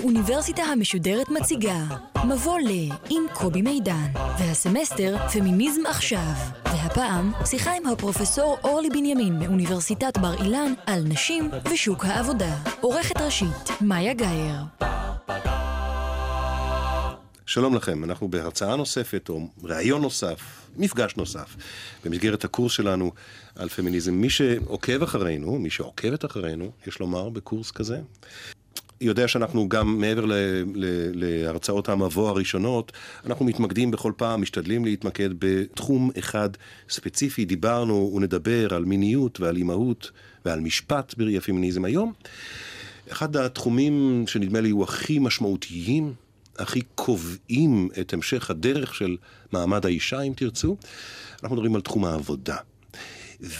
האוניברסיטה המשודרת מציגה מבוא ל עם קובי מידן והסמסטר פמיניזם עכשיו. והפעם שיחה עם הפרופסור אורלי בנימין מאוניברסיטת בר אילן על נשים ושוק העבודה. עורכת ראשית מאיה גאייר. שלום לכם, אנחנו בהרצאה נוספת או ראיון נוסף, מפגש נוסף, במסגרת הקורס שלנו על פמיניזם. מי שעוקב אחרינו, מי שעוקבת אחרינו, יש לומר, בקורס כזה, יודע שאנחנו גם מעבר ל, ל, להרצאות המבוא הראשונות, אנחנו מתמקדים בכל פעם, משתדלים להתמקד בתחום אחד ספציפי. דיברנו ונדבר על מיניות ועל אימהות ועל משפט בראי הפמיניזם היום. אחד התחומים שנדמה לי הוא הכי משמעותיים, הכי קובעים את המשך הדרך של מעמד האישה, אם תרצו, אנחנו מדברים על תחום העבודה.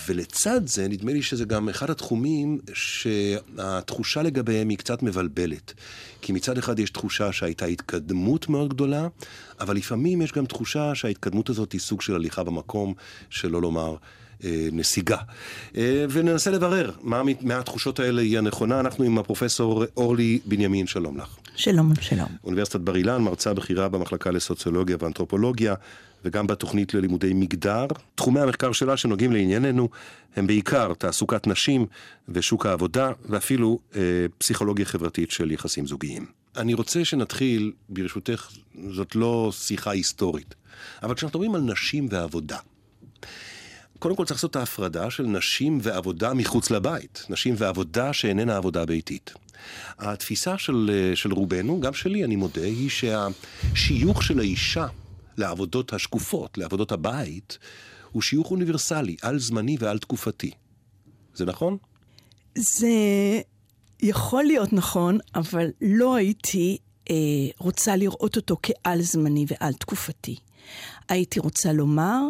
ולצד זה, נדמה לי שזה גם אחד התחומים שהתחושה לגביהם היא קצת מבלבלת. כי מצד אחד יש תחושה שהייתה התקדמות מאוד גדולה, אבל לפעמים יש גם תחושה שההתקדמות הזאת היא סוג של הליכה במקום, שלא לומר אה, נסיגה. אה, וננסה לברר מה מהתחושות האלה היא הנכונה. אנחנו עם הפרופסור אורלי בנימין, שלום לך. שלום, שלום. אוניברסיטת בר אילן, מרצה בכירה במחלקה לסוציולוגיה ואנתרופולוגיה. וגם בתוכנית ללימודי מגדר. תחומי המחקר שלה שנוגעים לענייננו הם בעיקר תעסוקת נשים ושוק העבודה, ואפילו אה, פסיכולוגיה חברתית של יחסים זוגיים. אני רוצה שנתחיל, ברשותך, זאת לא שיחה היסטורית, אבל כשאנחנו מדברים על נשים ועבודה, קודם כל צריך לעשות את ההפרדה של נשים ועבודה מחוץ לבית, נשים ועבודה שאיננה עבודה ביתית. התפיסה של, אה, של רובנו, גם שלי, אני מודה, היא שהשיוך של האישה לעבודות השקופות, לעבודות הבית, הוא שיוך אוניברסלי, על זמני ועל תקופתי. זה נכון? זה יכול להיות נכון, אבל לא הייתי אה, רוצה לראות אותו כעל זמני ועל תקופתי. הייתי רוצה לומר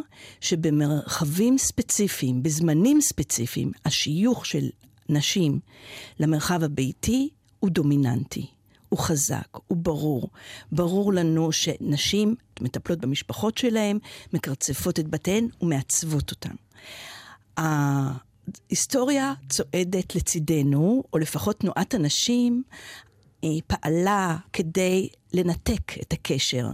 שבמרחבים ספציפיים, בזמנים ספציפיים, השיוך של נשים למרחב הביתי הוא דומיננטי. הוא חזק, הוא ברור. ברור לנו שנשים מטפלות במשפחות שלהן, מקרצפות את בתיהן ומעצבות אותן. ההיסטוריה צועדת לצידנו, או לפחות תנועת הנשים פעלה כדי לנתק את הקשר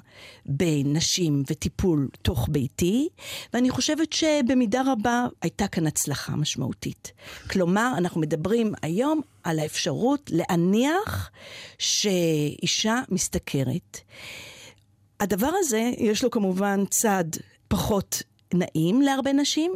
בין נשים וטיפול תוך ביתי, ואני חושבת שבמידה רבה הייתה כאן הצלחה משמעותית. כלומר, אנחנו מדברים היום על האפשרות להניח שאישה משתכרת. הדבר הזה, יש לו כמובן צד פחות נעים להרבה נשים.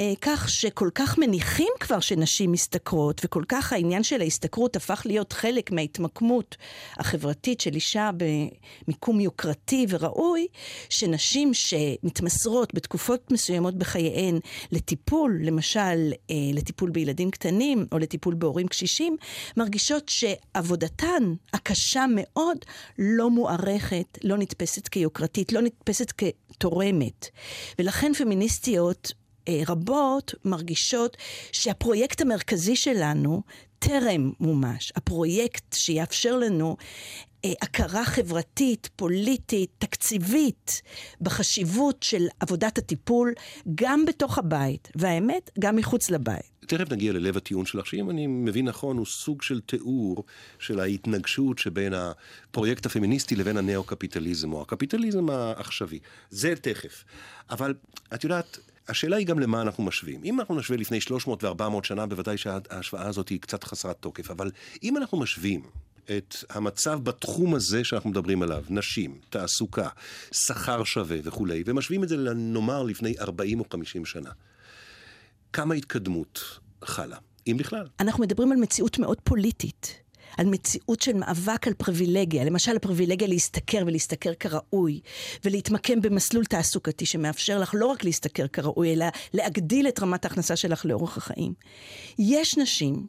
אה, כך שכל כך מניחים כבר שנשים משתכרות, וכל כך העניין של ההשתכרות הפך להיות חלק מההתמקמות החברתית של אישה במיקום יוקרתי וראוי, שנשים שמתמסרות בתקופות מסוימות בחייהן לטיפול, למשל אה, לטיפול בילדים קטנים או לטיפול בהורים קשישים, מרגישות שעבודתן הקשה מאוד לא מוערכת, לא נתפסת כיוקרתית, לא נתפסת כתורמת. ולכן פמיניסטיות רבות מרגישות שהפרויקט המרכזי שלנו טרם מומש. הפרויקט שיאפשר לנו אה, הכרה חברתית, פוליטית, תקציבית, בחשיבות של עבודת הטיפול, גם בתוך הבית, והאמת, גם מחוץ לבית. תכף נגיע ללב הטיעון שלך, שאם אני מבין נכון, הוא סוג של תיאור של ההתנגשות שבין הפרויקט הפמיניסטי לבין הנאו-קפיטליזם, או הקפיטליזם העכשווי. זה תכף. אבל את יודעת, השאלה היא גם למה אנחנו משווים. אם אנחנו נשווה לפני 300 ו-400 שנה, בוודאי שההשוואה הזאת היא קצת חסרת תוקף. אבל אם אנחנו משווים את המצב בתחום הזה שאנחנו מדברים עליו, נשים, תעסוקה, שכר שווה וכולי, ומשווים את זה, נאמר, לפני 40 או 50 שנה, כמה התקדמות חלה, אם בכלל? אנחנו מדברים על מציאות מאוד פוליטית. על מציאות של מאבק על פריבילגיה, למשל הפריבילגיה להשתכר ולהשתכר כראוי, ולהתמקם במסלול תעסוקתי שמאפשר לך לא רק להשתכר כראוי, אלא להגדיל את רמת ההכנסה שלך לאורך החיים. יש נשים,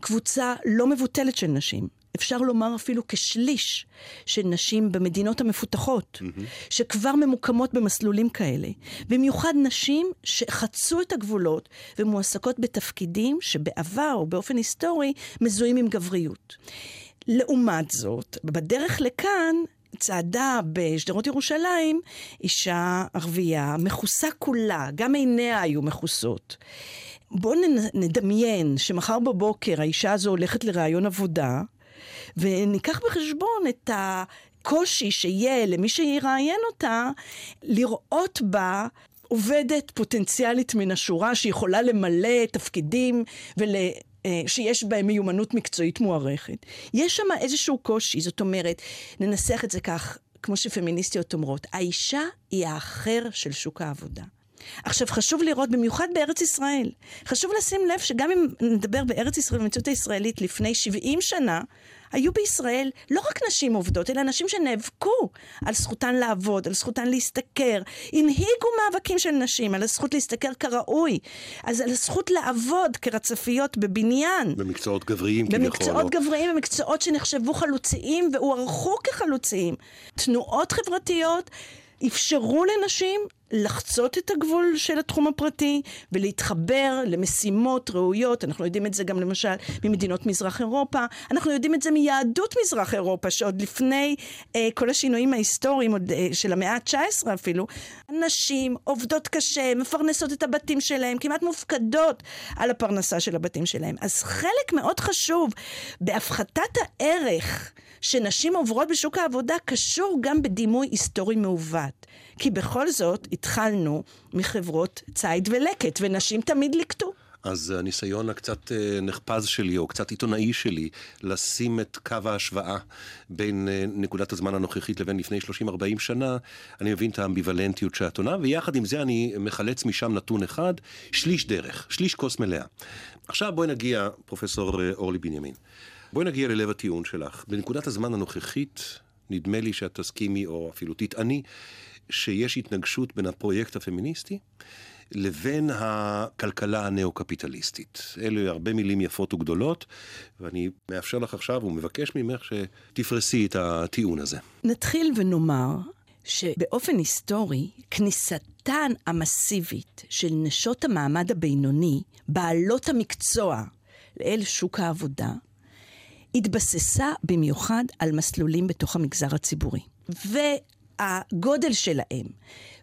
קבוצה לא מבוטלת של נשים, אפשר לומר אפילו כשליש של נשים במדינות המפותחות, mm-hmm. שכבר ממוקמות במסלולים כאלה. במיוחד נשים שחצו את הגבולות ומועסקות בתפקידים שבעבר או באופן היסטורי מזוהים עם גבריות. לעומת זאת, בדרך לכאן צעדה בשדרות ירושלים אישה ערבייה, מכוסה כולה, גם עיניה היו מכוסות. בואו נדמיין שמחר בבוקר האישה הזו הולכת לראיון עבודה, וניקח בחשבון את הקושי שיהיה למי שיראיין אותה, לראות בה עובדת פוטנציאלית מן השורה שיכולה למלא תפקידים ול... אה, שיש בהם מיומנות מקצועית מוערכת. יש שם איזשהו קושי, זאת אומרת, ננסח את זה כך, כמו שפמיניסטיות אומרות, האישה היא האחר של שוק העבודה. עכשיו, חשוב לראות, במיוחד בארץ ישראל, חשוב לשים לב שגם אם נדבר בארץ ישראל, במציאות הישראלית לפני 70 שנה, היו בישראל לא רק נשים עובדות, אלא נשים שנאבקו על זכותן לעבוד, על זכותן להשתכר, הנהיגו מאבקים של נשים, על הזכות להשתכר כראוי, אז על הזכות לעבוד כרצפיות בבניין. במקצועות גבריים כביכול. במקצועות גבריים, במקצועות שנחשבו חלוציים והוערכו כחלוציים. תנועות חברתיות אפשרו לנשים לחצות את הגבול של התחום הפרטי ולהתחבר למשימות ראויות. אנחנו יודעים את זה גם למשל ממדינות מזרח אירופה. אנחנו יודעים את זה מיהדות מזרח אירופה, שעוד לפני אה, כל השינויים ההיסטוריים עוד, אה, של המאה ה-19 אפילו, נשים עובדות קשה, מפרנסות את הבתים שלהם, כמעט מופקדות על הפרנסה של הבתים שלהם. אז חלק מאוד חשוב בהפחתת הערך שנשים עוברות בשוק העבודה קשור גם בדימוי היסטורי מעוות. כי בכל זאת התחלנו מחברות ציד ולקט, ונשים תמיד ליקטו. אז הניסיון הקצת אה, נחפז שלי, או קצת עיתונאי שלי, לשים את קו ההשוואה בין אה, נקודת הזמן הנוכחית לבין לפני 30-40 שנה, אני מבין את האמביוולנטיות שאת עונה, ויחד עם זה אני מחלץ משם נתון אחד, שליש דרך, שליש כוס מלאה. עכשיו בואי נגיע, פרופסור אה, אורלי בנימין, בואי נגיע ללב הטיעון שלך. בנקודת הזמן הנוכחית, נדמה לי שאת תסכימי, או אפילו תטעני, שיש התנגשות בין הפרויקט הפמיניסטי לבין הכלכלה הנאו-קפיטליסטית. אלה הרבה מילים יפות וגדולות, ואני מאפשר לך עכשיו ומבקש ממך שתפרסי את הטיעון הזה. נתחיל ונאמר שבאופן היסטורי, כניסתן המסיבית של נשות המעמד הבינוני, בעלות המקצוע, לאל שוק העבודה, התבססה במיוחד על מסלולים בתוך המגזר הציבורי. הגודל שלהם,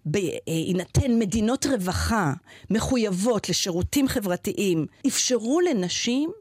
בהינתן מדינות רווחה מחויבות לשירותים חברתיים, אפשרו לנשים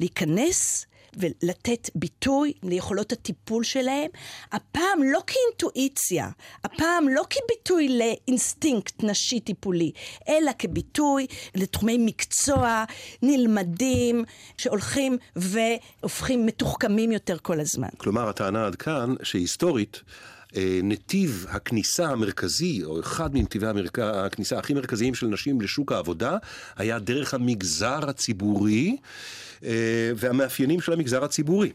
להיכנס ולתת ביטוי ליכולות הטיפול שלהם, הפעם לא כאינטואיציה, הפעם לא כביטוי לאינסטינקט נשי טיפולי, אלא כביטוי לתחומי מקצוע נלמדים, שהולכים והופכים מתוחכמים יותר כל הזמן. כלומר, הטענה עד כאן שהיסטורית אה, נתיב הכניסה המרכזי, או אחד מנתיבי המרכ... הכניסה הכי מרכזיים של נשים לשוק העבודה, היה דרך המגזר הציבורי. אה, והמאפיינים של המגזר הציבורי.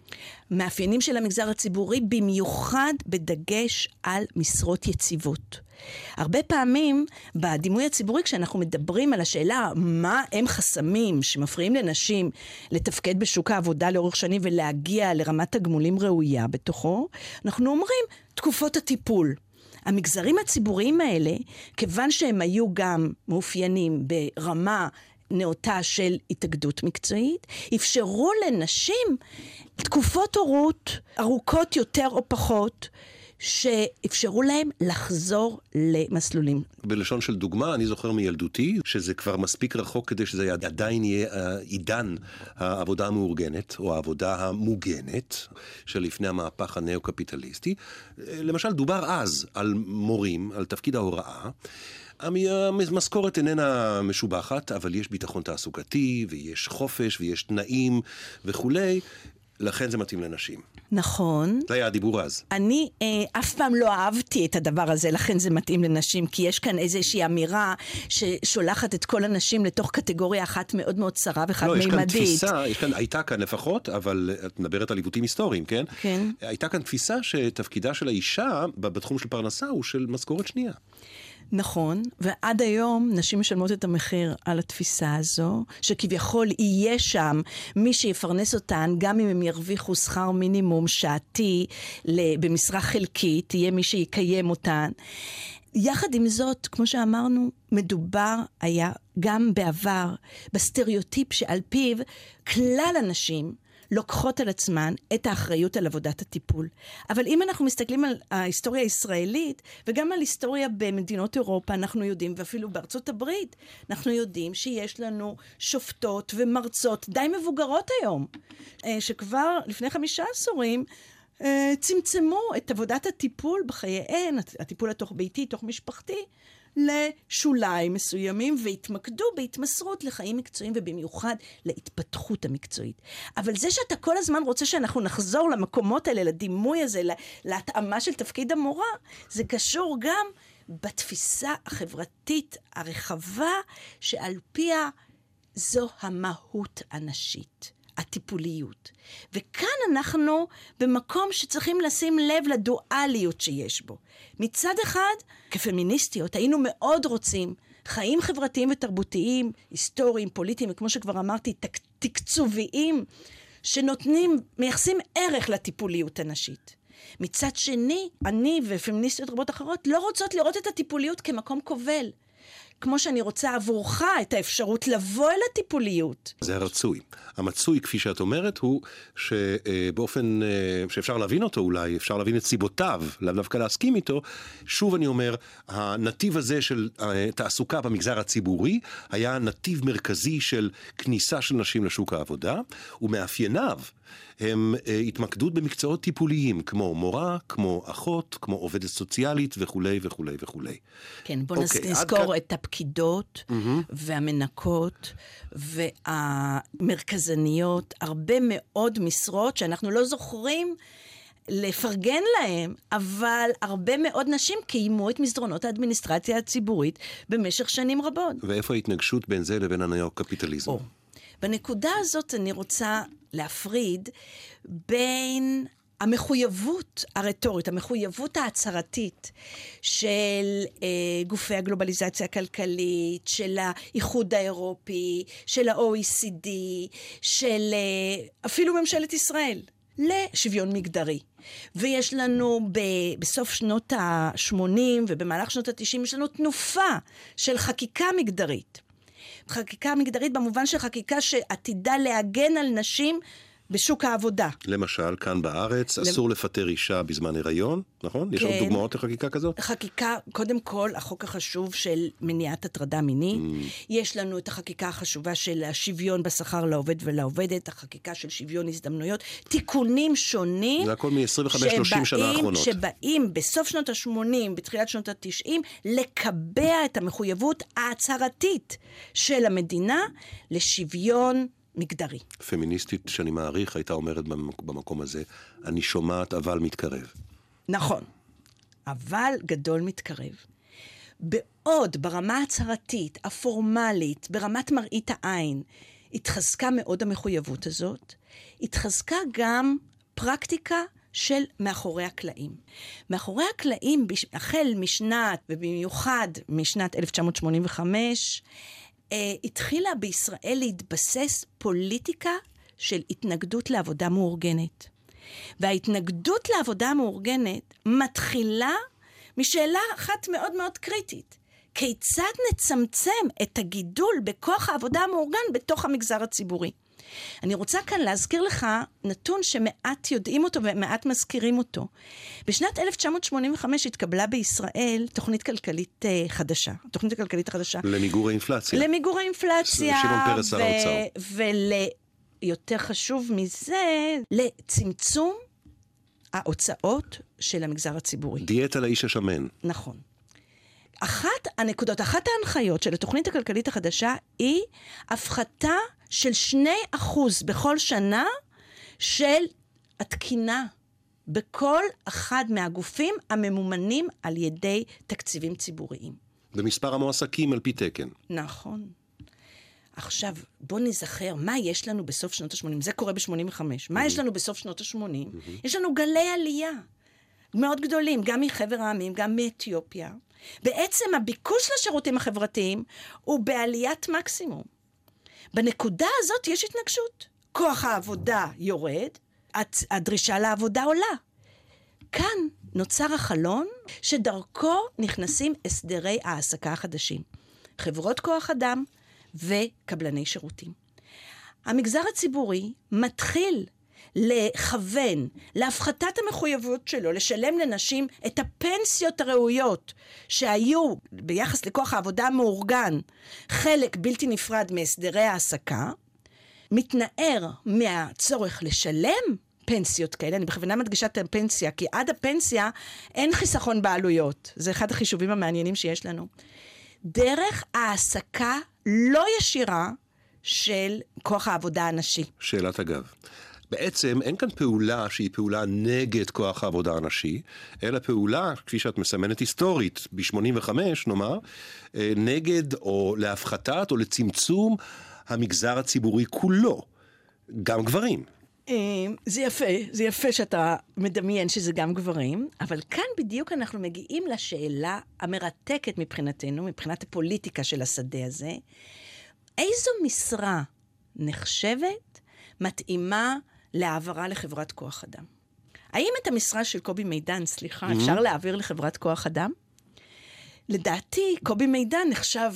מאפיינים של המגזר הציבורי, במיוחד בדגש על משרות יציבות. הרבה פעמים בדימוי הציבורי, כשאנחנו מדברים על השאלה מה הם חסמים שמפריעים לנשים לתפקד בשוק העבודה לאורך שנים ולהגיע לרמת תגמולים ראויה בתוכו, אנחנו אומרים תקופות הטיפול. המגזרים הציבוריים האלה, כיוון שהם היו גם מאופיינים ברמה נאותה של התאגדות מקצועית, אפשרו לנשים תקופות הורות ארוכות יותר או פחות, שאפשרו להם לחזור למסלולים. בלשון של דוגמה, אני זוכר מילדותי, שזה כבר מספיק רחוק כדי שזה עדיין יהיה אה, עידן העבודה המאורגנת, או העבודה המוגנת, שלפני המהפך הנאו-קפיטליסטי. למשל, דובר אז על מורים, על תפקיד ההוראה. המשכורת איננה משובחת, אבל יש ביטחון תעסוקתי, ויש חופש, ויש תנאים וכולי, לכן זה מתאים לנשים. נכון. זה היה הדיבור אז. אני אה, אף פעם לא אהבתי את הדבר הזה, לכן זה מתאים לנשים, כי יש כאן איזושהי אמירה ששולחת את כל הנשים לתוך קטגוריה אחת מאוד מאוד צרה וחד-מימדית. לא, יש כאן תפיסה, יש כאן, הייתה כאן לפחות, אבל את מדברת על עיוותים היסטוריים, כן? כן. הייתה כאן תפיסה שתפקידה של האישה בתחום של פרנסה הוא של משכורת שנייה. נכון, ועד היום נשים משלמות את המחיר על התפיסה הזו, שכביכול יהיה שם מי שיפרנס אותן, גם אם הם ירוויחו שכר מינימום שעתי במשרה חלקית, יהיה מי שיקיים אותן. יחד עם זאת, כמו שאמרנו, מדובר היה גם בעבר בסטריאוטיפ שעל פיו כלל הנשים לוקחות על עצמן את האחריות על עבודת הטיפול. אבל אם אנחנו מסתכלים על ההיסטוריה הישראלית, וגם על היסטוריה במדינות אירופה, אנחנו יודעים, ואפילו בארצות הברית, אנחנו יודעים שיש לנו שופטות ומרצות די מבוגרות היום, אה, שכבר לפני חמישה עשורים אה, צמצמו את עבודת הטיפול בחייהן, הטיפול התוך ביתי, תוך משפחתי, לשוליים מסוימים, והתמקדו בהתמסרות לחיים מקצועיים, ובמיוחד להתפתחות המקצועית. אבל זה שאתה כל הזמן רוצה שאנחנו נחזור למקומות האלה, לדימוי הזה, להתאמה של תפקיד המורה, זה קשור גם בתפיסה החברתית הרחבה, שעל פיה זו המהות הנשית. הטיפוליות. וכאן אנחנו במקום שצריכים לשים לב לדואליות שיש בו. מצד אחד, כפמיניסטיות, היינו מאוד רוצים חיים חברתיים ותרבותיים, היסטוריים, פוליטיים, וכמו שכבר אמרתי, תק, תקצוביים, שנותנים, מייחסים ערך לטיפוליות הנשית. מצד שני, אני ופמיניסטיות רבות אחרות לא רוצות לראות את הטיפוליות כמקום כובל. כמו שאני רוצה עבורך את האפשרות לבוא אל הטיפוליות. זה הרצוי. המצוי, כפי שאת אומרת, הוא שבאופן אה, שאפשר להבין אותו אולי, אפשר להבין את סיבותיו, לאו דווקא להסכים איתו. שוב אני אומר, הנתיב הזה של אה, תעסוקה במגזר הציבורי היה נתיב מרכזי של כניסה של נשים לשוק העבודה, ומאפייניו הם אה, התמקדות במקצועות טיפוליים, כמו מורה, כמו אחות, כמו עובדת סוציאלית וכולי וכולי וכולי. כן, בוא אוקיי, נזכור. את הפקידות mm-hmm. והמנקות והמרכזניות, הרבה מאוד משרות שאנחנו לא זוכרים. לפרגן להם, אבל הרבה מאוד נשים קיימו את מסדרונות האדמיניסטרציה הציבורית במשך שנים רבות. ואיפה ההתנגשות בין זה לבין הנאו-קפיטליזם? בנקודה הזאת אני רוצה להפריד בין המחויבות הרטורית, המחויבות ההצהרתית של אה, גופי הגלובליזציה הכלכלית, של האיחוד האירופי, של ה-OECD, של אה, אפילו ממשלת ישראל, לשוויון מגדרי. ויש לנו ב, בסוף שנות ה-80 ובמהלך שנות ה-90, יש לנו תנופה של חקיקה מגדרית. חקיקה מגדרית במובן של חקיקה שעתידה להגן על נשים בשוק העבודה. למשל, כאן בארץ, אסור לפטר אישה בזמן הריון, נכון? כן. יש עוד כן. דוגמאות לחקיקה כזאת? חקיקה, קודם כל, החוק החשוב של מניעת הטרדה מינית. Mm. יש לנו את החקיקה החשובה של השוויון בשכר לעובד ולעובדת, החקיקה של שוויון הזדמנויות, תיקונים שונים. זה הכל מ-25-30 שנה האחרונות. שבאים בסוף שנות ה-80, בתחילת שנות ה-90, לקבע את המחויבות ההצהרתית של המדינה לשוויון מגדרי. פמיניסטית שאני מעריך הייתה אומרת במקום הזה, אני שומעת אבל מתקרב. נכון, אבל גדול מתקרב. בעוד ברמה ההצהרתית, הפורמלית, ברמת מראית העין, התחזקה מאוד המחויבות הזאת, התחזקה גם פרקטיקה של מאחורי הקלעים. מאחורי הקלעים, החל משנת, ובמיוחד משנת 1985, אה, התחילה בישראל להתבסס פוליטיקה של התנגדות לעבודה מאורגנת. וההתנגדות לעבודה מאורגנת מתחילה משאלה אחת מאוד מאוד קריטית. כיצד נצמצם את הגידול בכוח העבודה המאורגן בתוך המגזר הציבורי? אני רוצה כאן להזכיר לך נתון שמעט יודעים אותו ומעט מזכירים אותו. בשנת 1985 התקבלה בישראל תוכנית כלכלית uh, חדשה. התוכנית הכלכלית החדשה. למיגור האינפלציה. למיגור האינפלציה. שמעון פרס שר האוצר. ויותר חשוב מזה, לצמצום ההוצאות של המגזר הציבורי. דיאטה לאיש השמן. נכון. אחת הנקודות, אחת ההנחיות של התוכנית הכלכלית החדשה היא הפחתה של 2% בכל שנה של התקינה בכל אחד מהגופים הממומנים על ידי תקציבים ציבוריים. במספר המועסקים על פי תקן. נכון. עכשיו, בוא נזכר, מה יש לנו בסוף שנות ה-80? זה קורה ב-85. מה יש לנו בסוף שנות ה-80? יש לנו גלי עלייה. מאוד גדולים, גם מחבר העמים, גם מאתיופיה. בעצם הביקוש לשירותים החברתיים הוא בעליית מקסימום. בנקודה הזאת יש התנגשות. כוח העבודה יורד, הדרישה לעבודה עולה. כאן נוצר החלון שדרכו נכנסים הסדרי העסקה החדשים. חברות כוח אדם וקבלני שירותים. המגזר הציבורי מתחיל לכוון להפחתת המחויבות שלו לשלם לנשים את הפנסיות הראויות שהיו ביחס לכוח העבודה המאורגן חלק בלתי נפרד מהסדרי העסקה, מתנער מהצורך לשלם פנסיות כאלה, אני בכוונה מדגישה את הפנסיה, כי עד הפנסיה אין חיסכון בעלויות. זה אחד החישובים המעניינים שיש לנו. דרך העסקה לא ישירה של כוח העבודה הנשי. שאלת אגב. בעצם אין כאן פעולה שהיא פעולה נגד כוח העבודה הנשי, אלא פעולה, כפי שאת מסמנת היסטורית, ב-85 נאמר, אה, נגד או להפחתת או לצמצום המגזר הציבורי כולו, גם גברים. אה, זה יפה, זה יפה שאתה מדמיין שזה גם גברים, אבל כאן בדיוק אנחנו מגיעים לשאלה המרתקת מבחינתנו, מבחינת הפוליטיקה של השדה הזה, איזו משרה נחשבת מתאימה להעברה לחברת כוח אדם? האם את המשרה של קובי מידן, סליחה, mm-hmm. אפשר להעביר לחברת כוח אדם? לדעתי, קובי מידן נחשב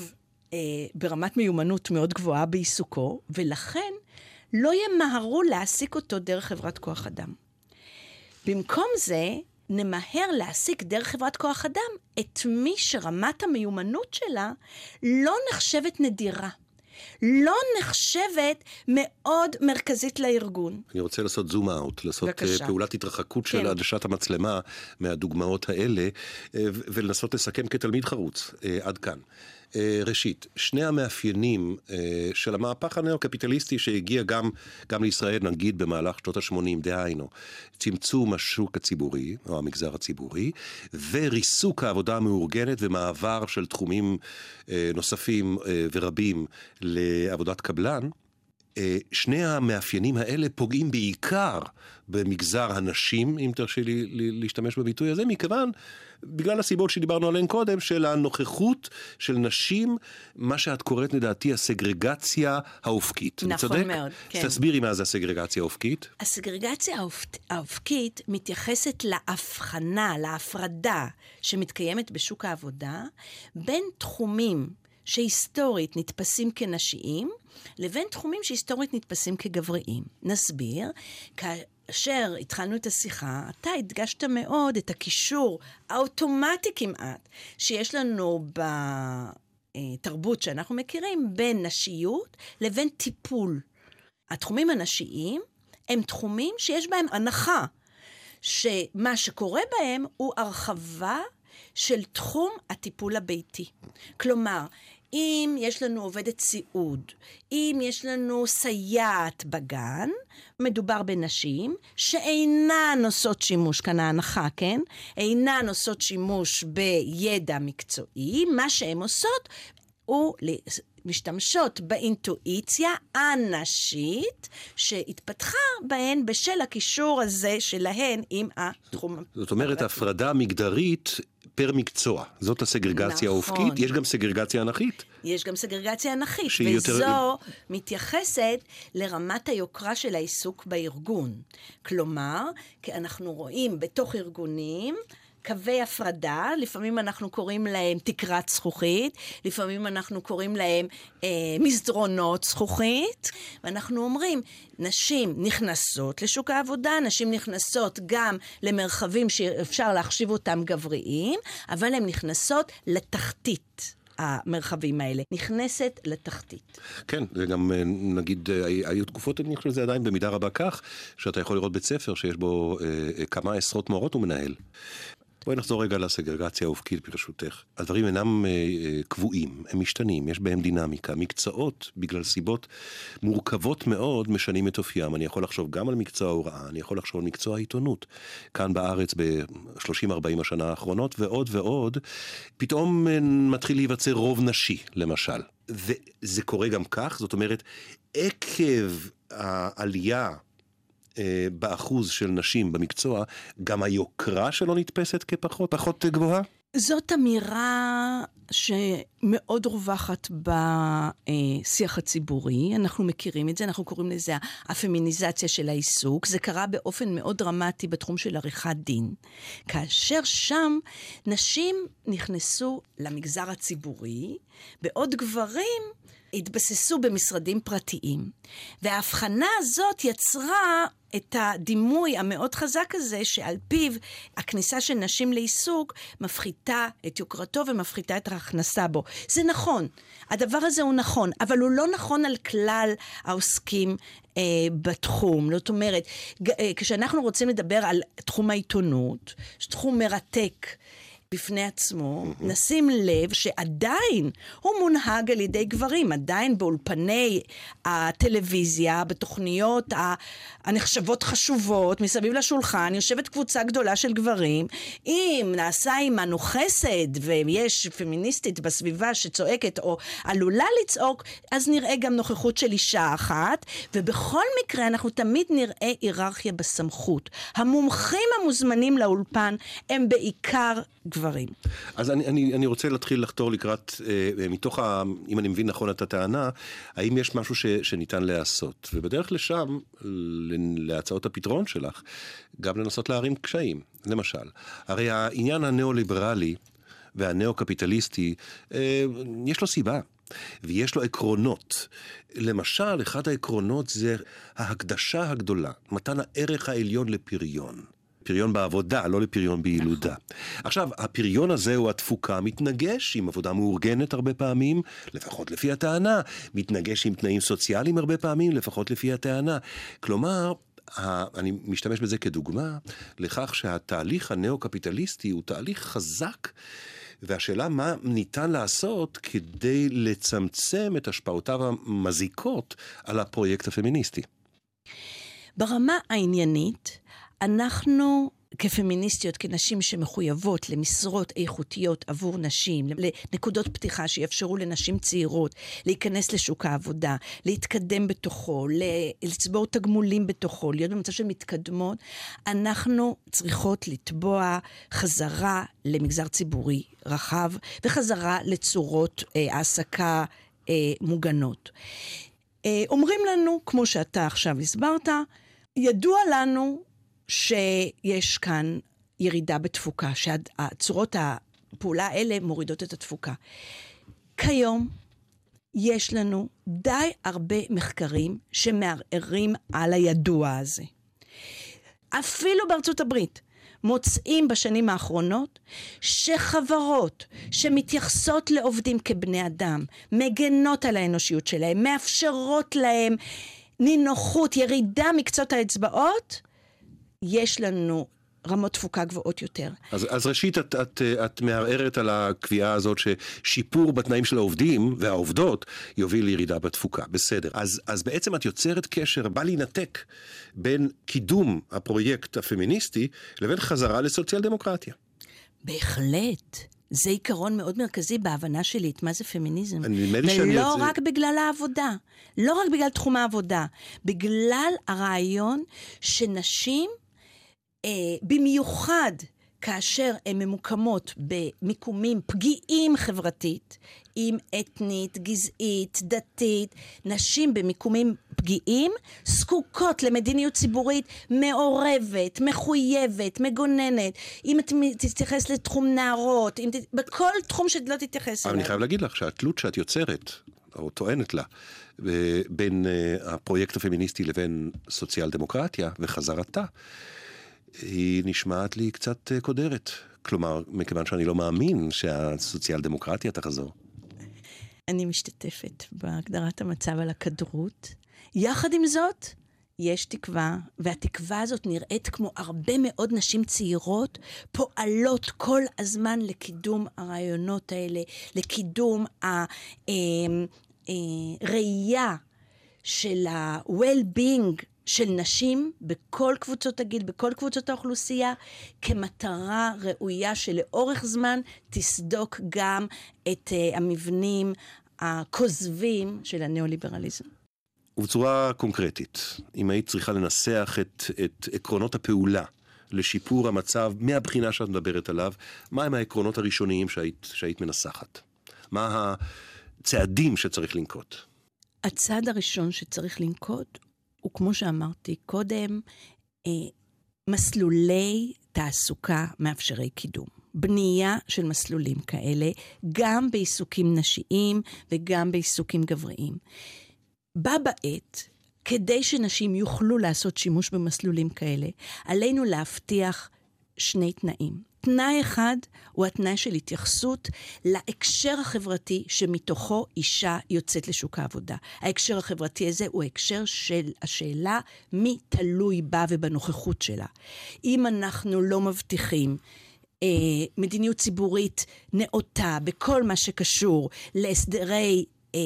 אה, ברמת מיומנות מאוד גבוהה בעיסוקו, ולכן לא ימהרו להעסיק אותו דרך חברת כוח אדם. במקום זה, נמהר להעסיק דרך חברת כוח אדם את מי שרמת המיומנות שלה לא נחשבת נדירה. לא נחשבת מאוד מרכזית לארגון. אני רוצה לעשות זום אאוט, לעשות אה, בבקשה. פעולת התרחקות של כן. עדשת המצלמה מהדוגמאות האלה, אה, ולנסות לסכם כתלמיד חרוץ אה, עד כאן. אה, ראשית, שני המאפיינים אה, של המהפך הנאו-קפיטליסטי שהגיע גם, גם לישראל, נגיד, במהלך שנות ה-80, דהיינו, צמצום השוק הציבורי, או המגזר הציבורי, וריסוק העבודה המאורגנת ומעבר של תחומים אה, נוספים ורבים לעבודת קבלן, שני המאפיינים האלה פוגעים בעיקר במגזר הנשים, אם תרשי לי להשתמש בביטוי הזה, מכיוון, בגלל הסיבות שדיברנו עליהן קודם, של הנוכחות של נשים, מה שאת קוראת לדעתי הסגרגציה האופקית. נכון צודק? מאוד, כן. תסבירי מה זה הסגרגציה האופקית. הסגרגציה האופקית מתייחסת להבחנה, להפרדה שמתקיימת בשוק העבודה בין תחומים שהיסטורית נתפסים כנשיים, לבין תחומים שהיסטורית נתפסים כגבריים. נסביר, כאשר התחלנו את השיחה, אתה הדגשת מאוד את הקישור האוטומטי כמעט שיש לנו בתרבות שאנחנו מכירים בין נשיות לבין טיפול. התחומים הנשיים הם תחומים שיש בהם הנחה, שמה שקורה בהם הוא הרחבה של תחום הטיפול הביתי. כלומר, אם יש לנו עובדת סיעוד, אם יש לנו סייעת בגן, מדובר בנשים שאינן עושות שימוש, כאן ההנחה, כן? אינן עושות שימוש בידע מקצועי, מה שהן עושות הוא משתמשות באינטואיציה הנשית שהתפתחה בהן בשל הקישור הזה שלהן עם התחום. זאת אומרת, הפרדה מגדרית פר מקצוע. זאת הסגרגציה נכון. האופקית, יש גם סגרגציה אנכית. יש גם סגרגציה אנכית, וזו יותר... מתייחסת לרמת היוקרה של העיסוק בארגון. כלומר, כי אנחנו רואים בתוך ארגונים קווי הפרדה, לפעמים אנחנו קוראים להם תקרת זכוכית, לפעמים אנחנו קוראים להם אה, מסדרונות זכוכית, ואנחנו אומרים, נשים נכנסות לשוק העבודה, נשים נכנסות גם למרחבים שאפשר להחשיב אותם גבריים, אבל הן נכנסות לתחתית. המרחבים האלה, נכנסת לתחתית. כן, זה גם, אה, נגיד, אה, היו תקופות, אני חושב שזה עדיין במידה רבה כך, שאתה יכול לראות בית ספר שיש בו אה, כמה עשרות מורות ומנהל. בואי נחזור רגע לסגרגציה האופקית ברשותך. הדברים אינם אה, אה, קבועים, הם משתנים, יש בהם דינמיקה. מקצועות, בגלל סיבות מורכבות מאוד, משנים את אופיים. אני יכול לחשוב גם על מקצוע ההוראה, אני יכול לחשוב על מקצוע העיתונות. כאן בארץ ב-30-40 השנה האחרונות, ועוד ועוד, פתאום אה, מתחיל להיווצר רוב נשי, למשל. וזה קורה גם כך, זאת אומרת, עקב העלייה אה, באחוז של נשים במקצוע, גם היוקרה שלו נתפסת כפחות פחות גבוהה? זאת אמירה שמאוד רווחת בשיח הציבורי, אנחנו מכירים את זה, אנחנו קוראים לזה הפמיניזציה של העיסוק. זה קרה באופן מאוד דרמטי בתחום של עריכת דין, כאשר שם נשים נכנסו למגזר הציבורי, בעוד גברים התבססו במשרדים פרטיים. וההבחנה הזאת יצרה את הדימוי המאוד חזק הזה, שעל פיו הכניסה של נשים לעיסוק מפחיתה את יוקרתו ומפחיתה את ההכנסה בו. זה נכון, הדבר הזה הוא נכון, אבל הוא לא נכון על כלל העוסקים אה, בתחום. זאת אומרת, אה, כשאנחנו רוצים לדבר על תחום העיתונות, תחום מרתק, בפני עצמו, mm-hmm. נשים לב שעדיין הוא מונהג על ידי גברים, עדיין באולפני הטלוויזיה, בתוכניות הנחשבות חשובות, מסביב לשולחן, יושבת קבוצה גדולה של גברים. אם נעשה עמנו חסד ויש פמיניסטית בסביבה שצועקת או עלולה לצעוק, אז נראה גם נוכחות של אישה אחת, ובכל מקרה אנחנו תמיד נראה היררכיה בסמכות. המומחים המוזמנים לאולפן הם בעיקר גברים. דברים. אז אני, אני, אני רוצה להתחיל לחתור לקראת, אה, מתוך, ה, אם אני מבין נכון את הטענה, האם יש משהו ש, שניתן להיעשות? ובדרך לשם, להצעות הפתרון שלך, גם לנסות להרים קשיים. למשל, הרי העניין הניאו-ליברלי והניאו-קפיטליסטי, אה, יש לו סיבה. ויש לו עקרונות. למשל, אחד העקרונות זה ההקדשה הגדולה, מתן הערך העליון לפריון. פריון בעבודה, לא לפריון בילודה. עכשיו, הפריון הזה או התפוקה מתנגש עם עבודה מאורגנת הרבה פעמים, לפחות לפי הטענה, מתנגש עם תנאים סוציאליים הרבה פעמים, לפחות לפי הטענה. כלומר, אני משתמש בזה כדוגמה לכך שהתהליך הנאו-קפיטליסטי הוא תהליך חזק. והשאלה מה ניתן לעשות כדי לצמצם את השפעותיו המזיקות על הפרויקט הפמיניסטי. ברמה העניינית, אנחנו כפמיניסטיות, כנשים שמחויבות למשרות איכותיות עבור נשים, לנקודות פתיחה שיאפשרו לנשים צעירות להיכנס לשוק העבודה, להתקדם בתוכו, לצבור תגמולים בתוכו, להיות במצב של מתקדמות, אנחנו צריכות לתבוע חזרה למגזר ציבורי רחב וחזרה לצורות אה, העסקה אה, מוגנות. אה, אומרים לנו, כמו שאתה עכשיו הסברת, ידוע לנו שיש כאן ירידה בתפוקה, שהצורות הפעולה האלה מורידות את התפוקה. כיום יש לנו די הרבה מחקרים שמערערים על הידוע הזה. אפילו בארצות הברית מוצאים בשנים האחרונות שחברות שמתייחסות לעובדים כבני אדם, מגנות על האנושיות שלהם, מאפשרות להם נינוחות, ירידה מקצות האצבעות, יש לנו רמות תפוקה גבוהות יותר. אז, אז ראשית, את, את, את מערערת על הקביעה הזאת ששיפור בתנאים של העובדים והעובדות יוביל לירידה בתפוקה. בסדר. אז, אז בעצם את יוצרת קשר, בא להינתק בין קידום הפרויקט הפמיניסטי לבין חזרה לסוציאל דמוקרטיה. בהחלט. זה עיקרון מאוד מרכזי בהבנה שלי את מה זה פמיניזם. ולא רק זה... בגלל העבודה, לא רק בגלל תחום העבודה, בגלל הרעיון שנשים במיוחד כאשר הן ממוקמות במיקומים פגיעים חברתית, אם אתנית, גזעית, דתית, נשים במיקומים פגיעים, זקוקות למדיניות ציבורית מעורבת, מחויבת, מגוננת. אם את תתייחס לתחום נערות, אם ת... בכל תחום שלא תתייחס אליו. אני חייב להגיד לך שהתלות שאת יוצרת, או טוענת לה, בין אה, הפרויקט הפמיניסטי לבין סוציאל דמוקרטיה וחזרתה, היא נשמעת לי קצת אה, קודרת. כלומר, מכיוון שאני לא מאמין שהסוציאל דמוקרטיה תחזור. אני משתתפת בהגדרת המצב על הכדרות. יחד עם זאת, יש תקווה, והתקווה הזאת נראית כמו הרבה מאוד נשים צעירות פועלות כל הזמן לקידום הרעיונות האלה, לקידום הראייה אה, של ה-well-being של נשים בכל קבוצות הגיל, בכל קבוצות האוכלוסייה, כמטרה ראויה שלאורך זמן תסדוק גם את uh, המבנים הכוזבים של הניאו-ליברליזם. ובצורה קונקרטית, אם היית צריכה לנסח את, את עקרונות הפעולה לשיפור המצב מהבחינה שאת מדברת עליו, מהם העקרונות הראשוניים שהיית, שהיית מנסחת? מה הצעדים שצריך לנקוט? הצעד הראשון שצריך לנקוט הוא, כמו שאמרתי קודם, אה, מסלולי תעסוקה מאפשרי קידום. בנייה של מסלולים כאלה, גם בעיסוקים נשיים וגם בעיסוקים גבריים. בה בעת, כדי שנשים יוכלו לעשות שימוש במסלולים כאלה, עלינו להבטיח שני תנאים. תנאי אחד הוא התנאי של התייחסות להקשר החברתי שמתוכו אישה יוצאת לשוק העבודה. ההקשר החברתי הזה הוא ההקשר של השאלה מי תלוי בה ובנוכחות שלה. אם אנחנו לא מבטיחים אה, מדיניות ציבורית נאותה בכל מה שקשור להסדרי אה,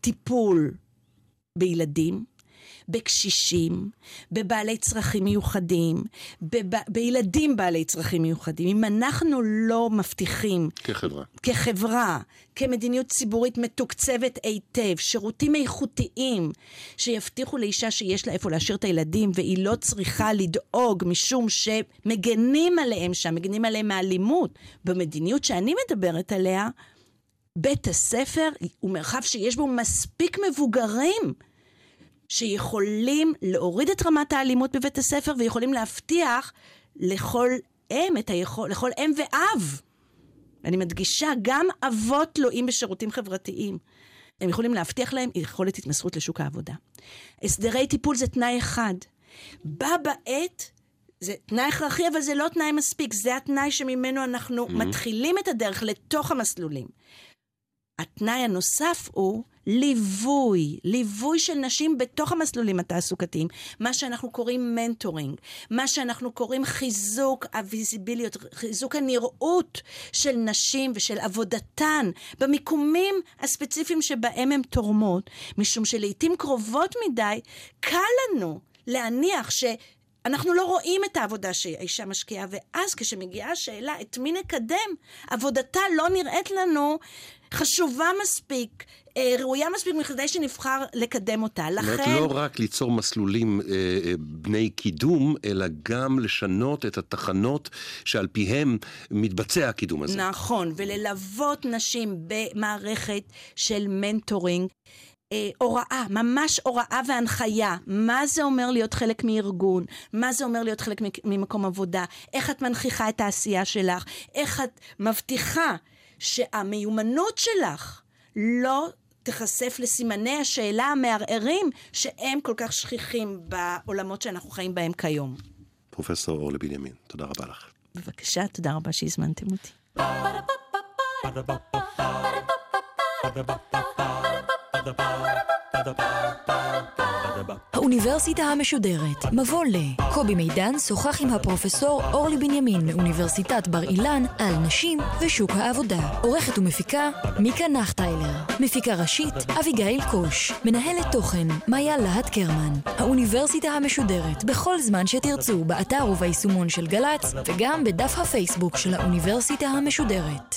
טיפול בילדים, בקשישים, בבעלי צרכים מיוחדים, בב... בילדים בעלי צרכים מיוחדים. אם אנחנו לא מבטיחים... כחברה. כחברה, כמדיניות ציבורית מתוקצבת היטב, שירותים איכותיים שיבטיחו לאישה שיש לה איפה להשאיר את הילדים והיא לא צריכה לדאוג משום שמגנים עליהם שם, מגנים עליהם מאלימות. במדיניות שאני מדברת עליה, בית הספר הוא מרחב שיש בו מספיק מבוגרים שיכולים להוריד את רמת האלימות בבית הספר ויכולים להבטיח לכל אם, את היכול, לכל אם ואב. אני מדגישה, גם אבות תלויים בשירותים חברתיים. הם יכולים להבטיח להם יכולת התמסרות לשוק העבודה. הסדרי טיפול זה תנאי אחד. בה בעת, זה תנאי הכרחי, אבל זה לא תנאי מספיק. זה התנאי שממנו אנחנו mm-hmm. מתחילים את הדרך לתוך המסלולים. התנאי הנוסף הוא ליווי, ליווי של נשים בתוך המסלולים התעסוקתיים, מה שאנחנו קוראים מנטורינג, מה שאנחנו קוראים חיזוק הוויזיביליות, חיזוק הנראות של נשים ושל עבודתן במיקומים הספציפיים שבהם הן תורמות, משום שלעיתים קרובות מדי קל לנו להניח ש... אנחנו לא רואים את העבודה שהאישה משקיעה, ואז כשמגיעה השאלה את מי נקדם, עבודתה לא נראית לנו חשובה מספיק, אה, ראויה מספיק מכדי שנבחר לקדם אותה. לכן... זאת אומרת, לא רק ליצור מסלולים אה, אה, בני קידום, אלא גם לשנות את התחנות שעל פיהם מתבצע הקידום הזה. נכון, וללוות נשים במערכת של מנטורינג. אה, הוראה, ממש הוראה והנחיה. מה זה אומר להיות חלק מארגון? מה זה אומר להיות חלק ממקום עבודה? איך את מנכיחה את העשייה שלך? איך את מבטיחה שהמיומנות שלך לא תיחשף לסימני השאלה המערערים שהם כל כך שכיחים בעולמות שאנחנו חיים בהם כיום. פרופסור אורלי בנימין, תודה רבה לך. בבקשה, תודה רבה שהזמנתם אותי. Ba-da-ba-ba-ba האוניברסיטה המשודרת, מבוא ל. קובי מידן שוחח עם הפרופסור אורלי בנימין מאוניברסיטת בר אילן על נשים ושוק העבודה. עורכת ומפיקה, מיקה נחטיילר. מפיקה ראשית, אביגיל קוש. מנהלת תוכן, מאיה להט קרמן. האוניברסיטה המשודרת, בכל זמן שתרצו, באתר וביישומון של גל"צ, וגם בדף הפייסבוק של האוניברסיטה המשודרת.